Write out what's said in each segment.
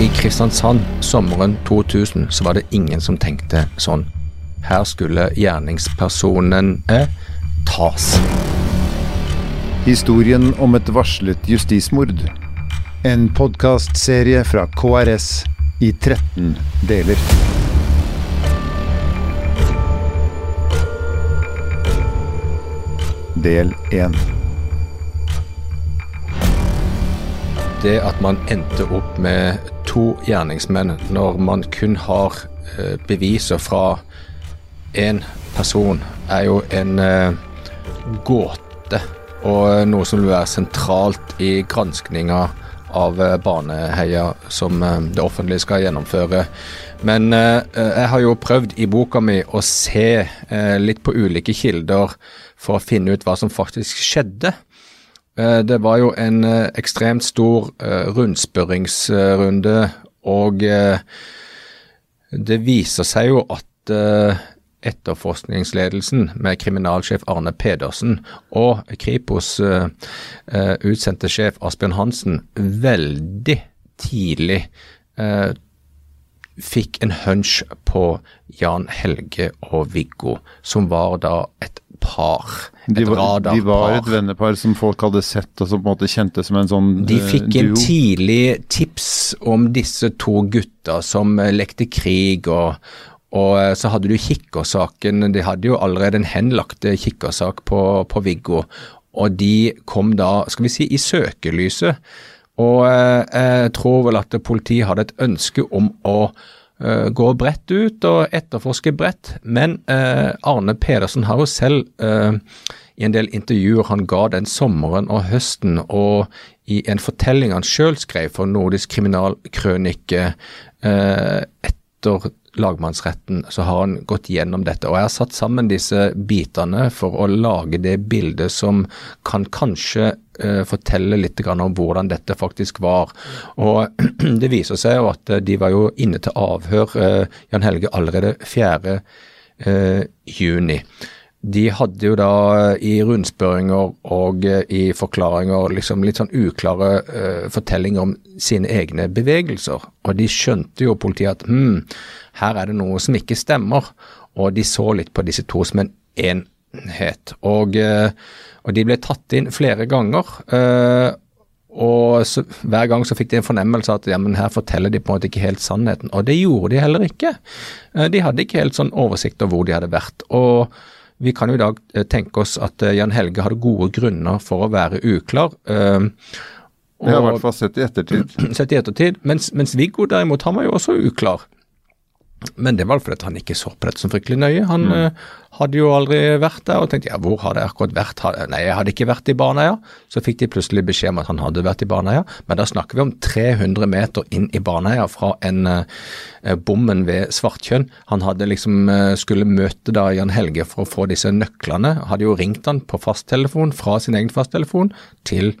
I Kristiansand sommeren 2000 så var det ingen som tenkte sånn. Her skulle gjerningspersonen eh, tas. Historien om et varslet justismord. En podkastserie fra KRS i 13 deler. Del 1. Det at man endte opp med to gjerningsmenn når man kun har eh, beviser fra én person, er jo en eh, gåte. Og noe som vil være sentralt i granskninga av eh, Baneheia som det offentlige skal gjennomføre. Men jeg har jo prøvd i boka mi å se litt på ulike kilder for å finne ut hva som faktisk skjedde. Eh, Det var jo en eh, ekstremt stor eh, rundspørringsrunde, og det viser seg jo at etterforskningsledelsen med kriminalsjef Arne Pedersen og Kripos utsendte sjef Asbjørn Hansen veldig tidlig fikk en hunch på Jan Helge og Viggo, som var da et par. De et var, de var et vennepar som folk hadde sett, og som på en måte kjente som en sånn De eh, fikk en duo. tidlig tips om disse to gutta som eh, lekte krig, og, og eh, så hadde du kikkersaken. De hadde jo allerede en henlagt kikkersak på, på Viggo, og de kom da, skal vi si, i søkelyset. Og eh, jeg tror vel at politiet hadde et ønske om å eh, gå bredt ut og etterforsker bredt, men eh, Arne Pedersen har jo selv eh, i en del intervjuer han ga den sommeren og høsten, og i en fortelling han sjøl skrev for Nordisk kriminalkrønike eh, etter lagmannsretten, så har han gått gjennom dette. Og jeg har satt sammen disse bitene for å lage det bildet som kan kanskje uh, fortelle litt om hvordan dette faktisk var. Og det viser seg jo at eh, de var jo inne til avhør, uh, Jan Helge, allerede 4. Uh, juni. De hadde jo da i rundspørringer og eh, i forklaringer liksom litt sånn uklare uh, fortellinger om sine egne bevegelser. Og de skjønte jo politiet at hm, her er det noe som ikke stemmer. Og de så litt på disse to som en enhet. Og, uh, og de ble tatt inn flere ganger. Uh, og så, hver gang så fikk de en fornemmelse at ja, men her forteller de på en måte ikke helt sannheten. Og det gjorde de heller ikke. Eh, De hadde ikke helt sånn oversikt over hvor de hadde vært. Og vi kan jo i dag eh, tenke oss at eh, Jan Helge hadde gode grunner for å være uklar. eh, Det har i hvert fall sett i ettertid. sett i ettertid. Mens, mens Viggo derimot, han var jo også uklar. Men det var fordi han ikke så på dette som fryktelig nøye. Han eh, hadde jo aldri vært der og tenkte ja, hvor hadde jeg akkurat vært? Nei, jeg hadde ikke vært i Baneheia. Så fikk de plutselig beskjed om at han hadde vært i Baneheia. Men da snakker vi om 300 meter inn i Baneheia fra en uh, bommen ved Svartkjønn. Han hadde liksom uh, skulle møte da Jan Helge for å få disse nøklene. Hadde jo ringt han på fasttelefon fra sin egen fasttelefon til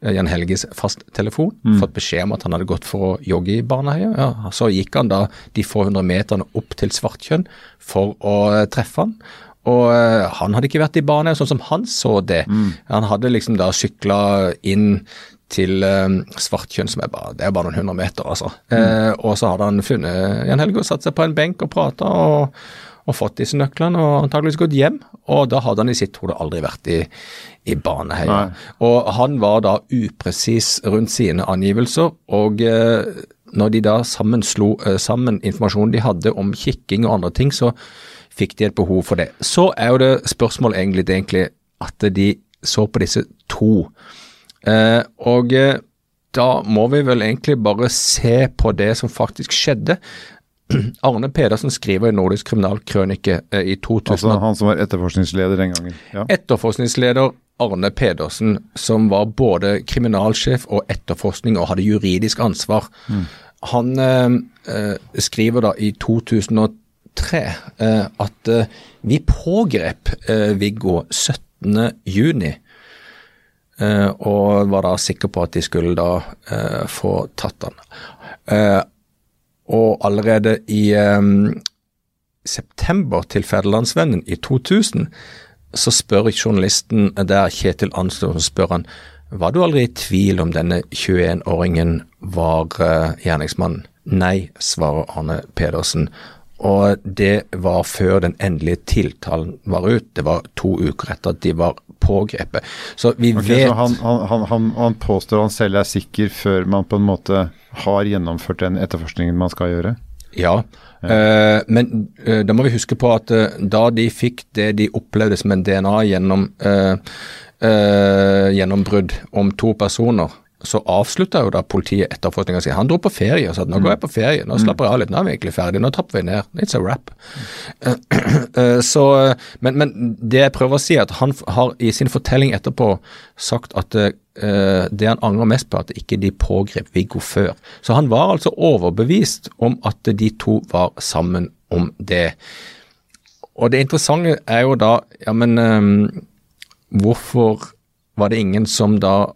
Jan Helges fasttelefon, fått beskjed om at han hadde gått for å jogge i barnehøyet, Ja, så gikk han da de få hundre meterne opp til Svartkjønn for å eh, treffe han. Og eh, han hadde ikke vært i barnehøyet sånn som han så det. Han hadde liksom da sykla inn til eh, Svartkjønn, som er bare, det er bare noen hundre meter, altså. Eh, og så hadde han funnet Jan Helge og satt seg på en benk og prata. Og, og fått disse nøklene og antakeligvis gått hjem. Og da hadde han i sitt hode aldri vært i, i Baneheia. Nei. Og han var da upresis rundt sine angivelser, og eh, når de da sammen slo eh, sammen informasjonen de hadde om kikking og andre ting, så fikk de et behov for det. Så er jo det spørsmålet egentlig, det egentlig at de så på disse to. Eh, og eh, da må vi vel egentlig bare se på det som faktisk skjedde. Arne Pedersen skriver i Nordisk kriminalkrønike eh, i 2000 Altså han som var etterforskningsleder den gangen. Ja. Etterforskningsleder Arne Pedersen, som var både kriminalsjef og etterforskning og hadde juridisk ansvar, han eh, eh, skriver da i 2003 eh, at eh, vi pågrep eh, Viggo 17. juni. eh, og var da sikker på at de skulle da få tatt han. Og allerede i um, september til Federlandsvennen i 2000 så spør journalisten der Kjetil Anslo så spør han var du aldri i tvil om denne 21-åringen var uh, gjerningsmannen? Nei, svarer Arne Pedersen. Og det var før den endelige tiltalen var ut. Det var to uker etter at de var pågrepet. Så vi okay, vet Så han, han, han, han påstår han selv er sikker før man på en måte har gjennomført den etterforskningen man skal gjøre? Ja, eh, men eh, da må vi huske på at eh, da de fikk det de opplevde som en DNA gjennom eh, eh, gjennombrudd om to personer, så avslutta jo da politiet etterforskninga si. Han dro på ferie og sa at nå går jeg på ferie, nå slapper jeg av litt, nå er vi egentlig ferdig, nå trapper vi ned. It's a wrap. Eh, eh, så, men, men det jeg prøver å si, er at han har i sin fortelling etterpå sagt at eh, det han angrer mest på, er at ikke de pågrep Viggo før. Så han var altså overbevist om at de to var sammen om det. Og det interessante er jo da, ja men eh, hvorfor var det ingen som da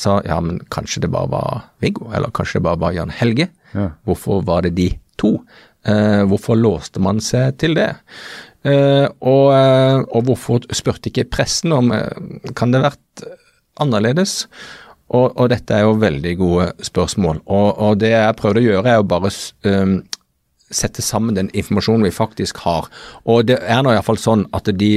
sa ja, men kanskje det bare var Viggo, eller kanskje det bare var Jan Helge? Ja. Hvorfor var det de to? Eh, hvorfor låste man seg til det? Eh, og, eh, og hvorfor spurte ikke pressen om eh, Kan det vært annerledes? Og, og dette er jo veldig gode spørsmål. Og, og det jeg prøvde å gjøre, er å bare um, sette sammen den informasjonen vi faktisk har. Og det er nå iallfall sånn at de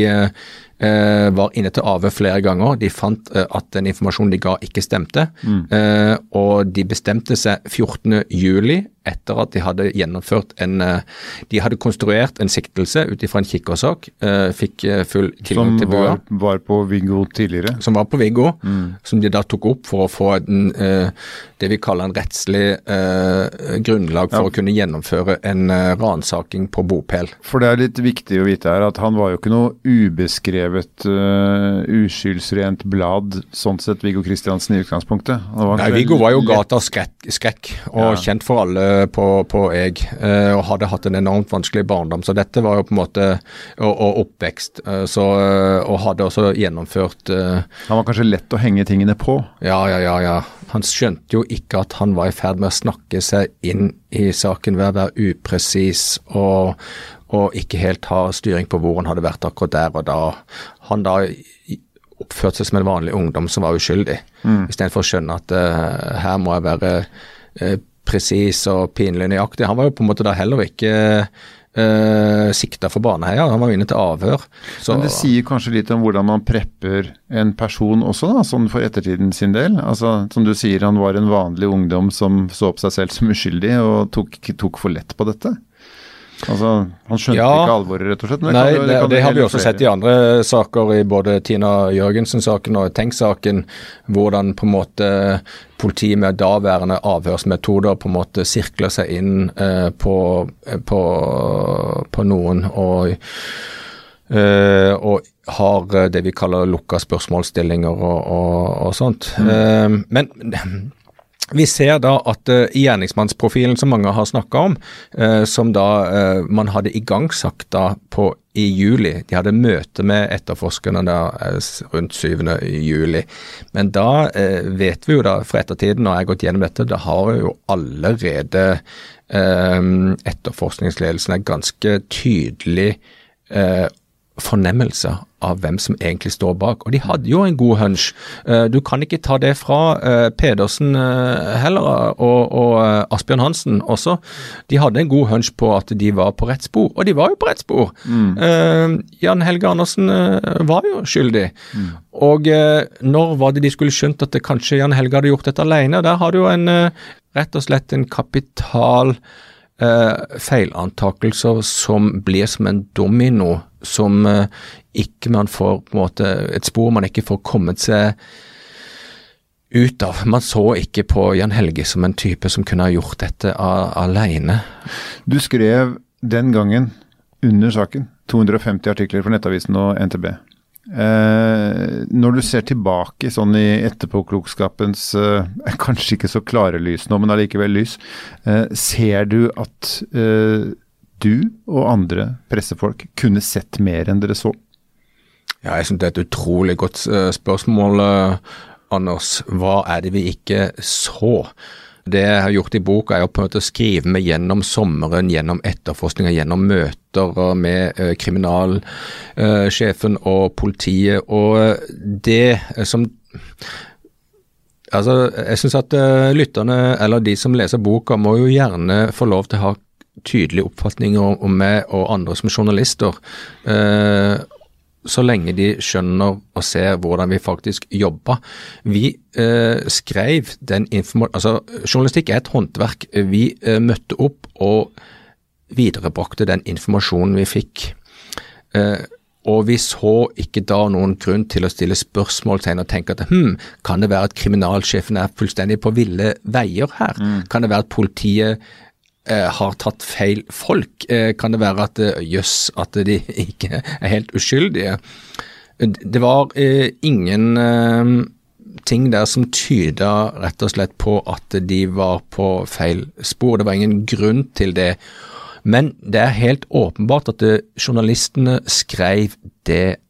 var inne til AV flere ganger. De fant eh, at den informasjonen de ga ikke stemte. Eh, og de bestemte seg 14.07 etter at de hadde gjennomført en eh, De hadde konstruert en siktelse ut ifra en kikkersak. eh, fikk eh, full tilgang til bua var, var på Viggo tidligere? som var på Viggo, som de da tok opp for å få en, eh, det vi kaller en rettslig eh, grunnlag for Ja. å kunne gjennomføre en ransaking på bopel. For det er litt viktig å vite her at han var jo ikke noe ubeskrevet, uh, uskyldsrent blad, sånn sett Viggo Kristiansen i utgangspunktet. Var Nei, Viggo var jo gatas skrekk, skrekk og Ja. kjent for alle på, på Eg, eh, og hadde hatt en enormt vanskelig barndom. Så dette var jo på en måte og, og oppvekst, eh, så, eh, og hadde også gjennomført eh, Han var kanskje lett å henge tingene på. Ja, ja, ja, ja. Han skjønte jo ikke at han var i ferd med å snakke seg inn i saken ved å være upresis og, og ikke helt ha styring på hvor han hadde vært akkurat der og da. Han da oppførte seg som en vanlig ungdom som var uskyldig, Mm. istedenfor å skjønne at uh, her må jeg være uh, presis og pinlig nøyaktig. Han var jo på en måte da heller ikke uh, sikta for Baneheia, han var inne til avhør. Så, Men det sier kanskje litt om hvordan man prepper en person også, da, sånn for ettertiden sin del. Altså, Som du sier, han var en vanlig ungdom som så på seg selv som uskyldig, og tok, tok for lett på dette. Altså, Han skjønte Ja. ikke alvoret, rett og slett. men Nei, det, det, det har vi også sett i andre saker, i både Tina Jørgensen-saken og Tenk-saken, hvordan på en måte politiet med daværende avhørsmetoder på en måte sirkler seg inn eh, på, på, på noen og eh, og har eh, det vi kaller lukka spørsmålsstillinger og, og, og sånt. Eh, men vi ser da at uh, gjerningsmannsprofilen som mange har snakka om, uh, som da uh, man hadde igangsatt da i juli, de hadde møte med etterforskerne da rundt 7. juli. Men da vet vi jo da fra ettertiden, når jeg har gått gjennom dette, da har jo allerede etterforskningsledelsen er ganske tydelig fornemmelse av hvem som egentlig står bak. Og de hadde jo en god hunch. Eh, Du kan ikke ta det fra eh, Pedersen eh, heller, og, og Asbjørn Hansen også. De hadde en god hunch på at de var på rett spor, og de var jo på rett spor. Mm. Jan Helge Andersen var jo skyldig. Og eh, når var det de skulle skjønt at det kanskje Jan Helge hadde gjort dette alene? Der har du jo en rett og slett en kapital feilantakelser som blir som en domino, som eh, ikke man får på en måte Et spor man ikke får kommet seg ut av. Man så ikke på Jan Helge som en type som kunne ha gjort dette alene. Du skrev den gangen, under saken, 250 artikler for Nettavisen og NTB. Eh, når du ser tilbake sånn i etterpåklokskapens eh, kanskje ikke så klare lys nå, men allikevel lys, eh, ser du at eh, du og andre pressefolk kunne sett mer enn dere så? Ja, jeg synes det er et utrolig godt eh, spørsmål, eh, Anders. Hva er det vi ikke så? Det jeg har gjort i boka, er å en måte skrive meg gjennom sommeren, gjennom etterforskninger, gjennom møter eh, med kriminalsjefen og politiet. Og det som Altså, jeg syns at lytterne, eller de som leser boka, må jo gjerne få lov til å ha tydelige oppfatninger om meg og andre som journalister. Uh, så lenge de skjønner og ser hvordan vi faktisk jobber. Vi uh, skrev den informasjonen Altså, journalistikk er et håndverk. Vi møtte opp og viderebrakte den informasjonen vi fikk. Og vi så ikke da noen grunn til å stille spørsmålstegn og tenke at hm, kan det være at kriminalsjefen er fullstendig på ville veier her? Mm. Kan det være at politiet eh, har tatt feil folk? Eh, kan det være at jøss, yes, at de ikke er helt uskyldige? Det var eh, ingen eh, ting der som tyda rett og slett på at de var på feil spor. Det var ingen grunn til det. Men det er helt åpenbart at journalistene skrev det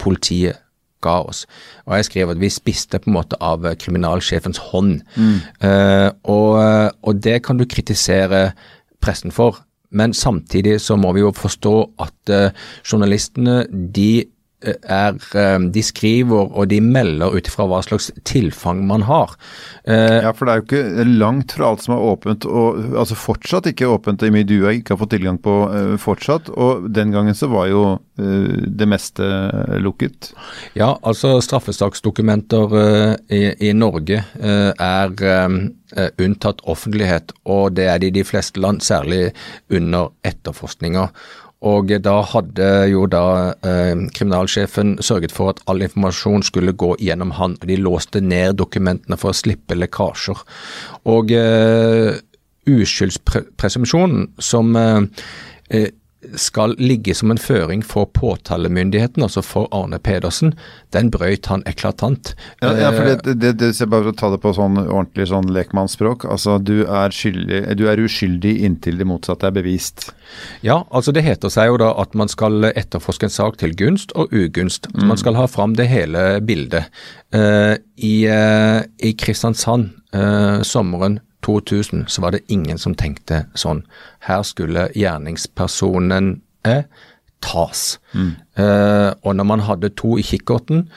politiet ga oss. Og jeg skrev at vi spiste på en måte av kriminalsjefens hånd. Mm. Uh, og, og, det kan du kritisere pressen for. Men samtidig så må vi jo forstå at uh, journalistene de er eh, De skriver og de melder ut ifra hva slags tilfang man har. Eh, ja, for det er jo ikke langt fra alt som er åpent, og altså fortsatt ikke åpent i mye du ikke har fått tilgang på uh, fortsatt. Og den gangen så var jo det meste lukket. Ja, altså straffesaksdokumenter i, i, Norge er unntatt offentlighet, og det er det i de fleste land, særlig under etterforskninger. Og da hadde jo da eh, kriminalsjefen sørget for at all informasjon skulle gå gjennom han. De låste ned dokumentene for å slippe lekkasjer. Og eh, uskyldspresumpsjonen som eh, eh skal ligge som en føring for påtalemyndigheten, altså for Arne Pedersen, den brøyt han eklatant. Ja, ja for det, det, det, det bare å ta det på sånn ordentlig sånn lekmannsspråk. Altså, du er, skyldig, du er uskyldig inntil det motsatte er bevist. Ja, altså det heter seg jo da at man skal etterforske en sak til gunst og ugunst. Mm. Man skal ha fram det hele bildet. Uh, i, uh, I Kristiansand uh, sommeren 2000 så var det ingen som tenkte sånn. Her skulle gjerningspersonen eh, tas. Mm. Eh, og når man hadde to i kikkerten,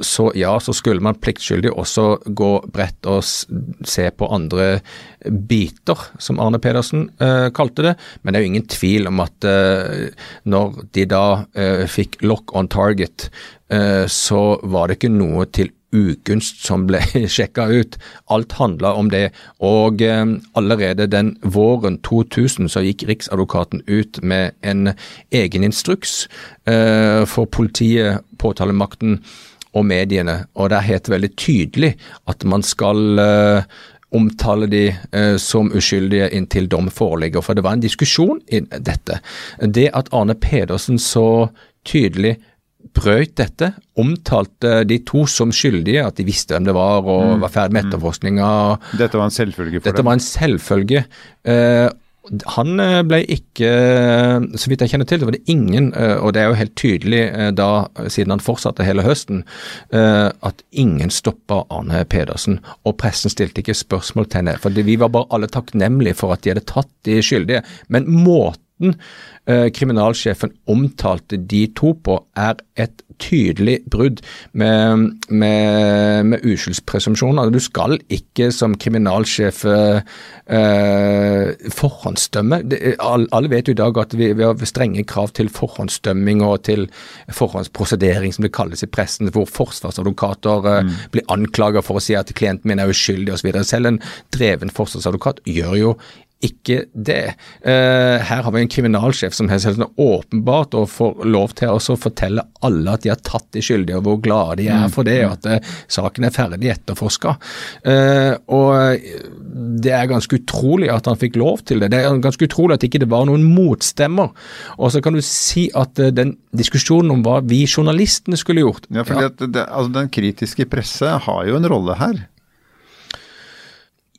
så ja, så skulle man pliktskyldig også gå bredt og se på andre biter, som Arne Pedersen eh, kalte det. Men det er jo ingen tvil om at eh, når de da eh, fikk lock on target, eh, så var det ikke noe til ugunst som ble sjekka ut. Alt handla om det. Og eh, allerede den våren 2000 så gikk Riksadvokaten ut med en egen instruks eh, for politiet, påtalemakten og mediene. Og der het veldig tydelig at man skal eh, omtale de som uskyldige inntil dom foreligger. For det var en diskusjon i dette. Det at Arne Pedersen så tydelig brøt dette, omtalte de to som skyldige, at de visste hvem det var og mm. var ferdig med mm. etterforskninga. Dette var en selvfølge for Dette dem? var en selvfølge. Uh, han eh, ble ikke, så vidt jeg kjenner til, det var det ingen, uh, og det er jo helt tydelig da, siden han fortsatte hele høsten, at ingen stoppa Arne Pedersen. Og pressen stilte ikke spørsmål til henne. For vi var bare alle takknemlige for at de hadde tatt de skyldige. Men måten Eh, kriminalsjefen omtalte de to på, er et tydelig brudd med, med, med uskyldspresumpsjoner. Du skal ikke som kriminalsjef eh, forhåndsdømme. Det, alle vet jo i dag at vi, vi, har strenge krav til forhåndsdømming og til forhåndsprosedering, som det kalles i pressen, hvor forsvarsadvokater eh, mm. blir anklaget for å si at klienten min er uskyldig osv. Selv en dreven forsvarsadvokat gjør jo ikke det. Uh, her har vi en kriminalsjef som helt åpenbart og får lov til å fortelle alle at de har tatt de skyldige, og hvor glade de er mm. for det, og at uh, saken er ferdig etterforska. Uh, og det er ganske utrolig at han fikk lov til det. Det er ganske utrolig at ikke det var noen motstemmer. Og så kan du si at den diskusjonen om hva vi journalistene skulle gjort Ja, for ja. altså, Den kritiske presse har jo en rolle her.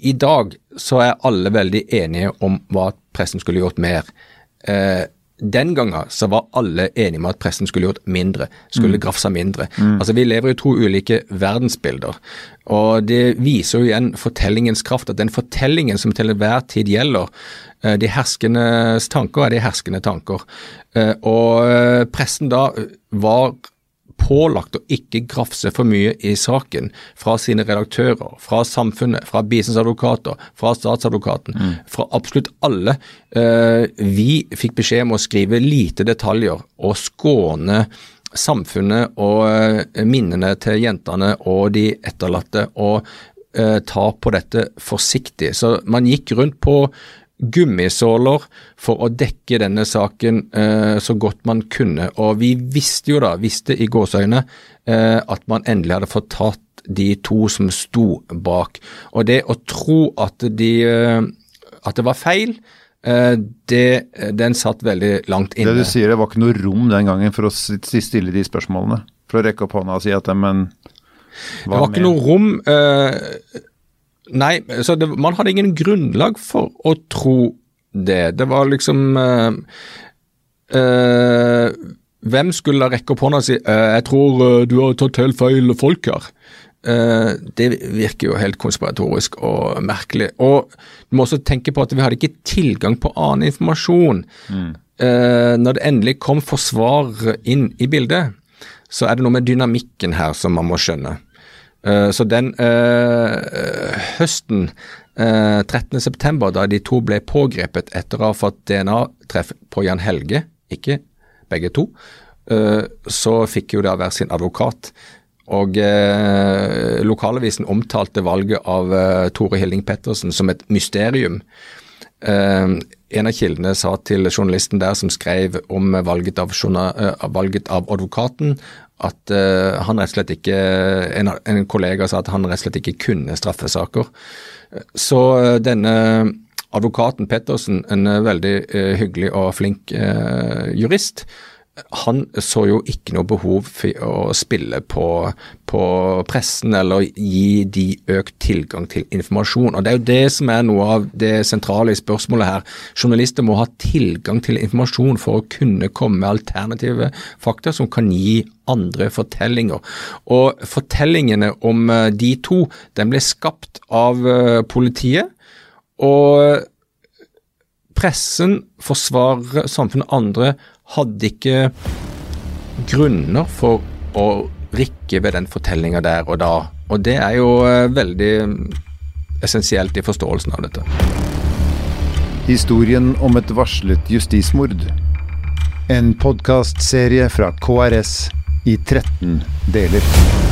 I dag så er alle veldig enige om hva pressen skulle gjort mer. Eh, den gangen så var alle enige om at pressen skulle gjort mindre, skulle mm. grafsa mindre. Mm. Altså Vi lever i to ulike verdensbilder. Og det viser jo igjen fortellingens kraft. At den fortellingen som til enhver tid gjelder, eh, de herskendes tanker er de herskende tanker. Eh, og eh, pressen da var pålagt å ikke grafse for mye i saken fra sine redaktører, fra samfunnet, fra bistandsadvokater, fra statsadvokaten, mm. fra absolutt alle. Eh, vi fikk beskjed om å skrive lite detaljer og skåne samfunnet og eh, minnene til jentene og de etterlatte, og eh, ta på dette forsiktig. Så man gikk rundt på gummisåler for å dekke denne saken eh, så godt man kunne. Og vi visste jo da, visste i gåseøyne, eh, at man endelig hadde fått tatt de to som sto bak. Og det å tro at, de, eh, at det var feil, Eh, det, den satt veldig langt inne. Det du sier, det var ikke noe rom den gangen for å stille de spørsmålene? For å rekke opp hånda og si at men Det var med? ikke noe rom. Nei, så det, man hadde ingen grunnlag for å tro det. Det var liksom uh, uh, Hvem skulle rekke opp hånda og si 'jeg tror du har tatt helt feil folk her'? Uh, det virker jo helt konspiratorisk og merkelig. Og du må også tenke på at vi hadde ikke tilgang på annen informasjon. Mm. Uh, når det endelig kom forsvar inn i bildet, så er det noe med dynamikken her som man må skjønne. Uh, så den høsten 13.9, da de to ble pågrepet etter å ha fått DNA-treff på Jan Helge, ikke begge to, så fikk jo da hver sin advokat. Og eh, Lokalavisen omtalte valget av eh, Tore Hilding Pettersen som et mysterium. Eh, en av kildene sa til journalisten der som skrev om valget av, uh, valget av advokaten, at uh, han rett og slett ikke en, en, kollega sa at han rett og slett ikke kunne straffesaker. Så uh, denne advokaten Pettersen, en veldig hyggelig og flink jurist, han så jo ikke noe behov for å spille på, på, pressen eller gi de økt tilgang til informasjon. Og Det er jo det som er noe av det sentrale i spørsmålet her. Journalister må ha tilgang til informasjon for å kunne komme med alternative fakta som kan gi andre fortellinger. Og Fortellingene om eh, de to den ble skapt av eh, politiet. og pressen, forsvarere, samfunnet og andre hadde ikke grunner for å rikke ved den fortellinga der og da. Og det er jo eh, veldig essensielt i forståelsen av dette. Historien om et varslet justismord. En podkastserie fra KRS i 13 deler.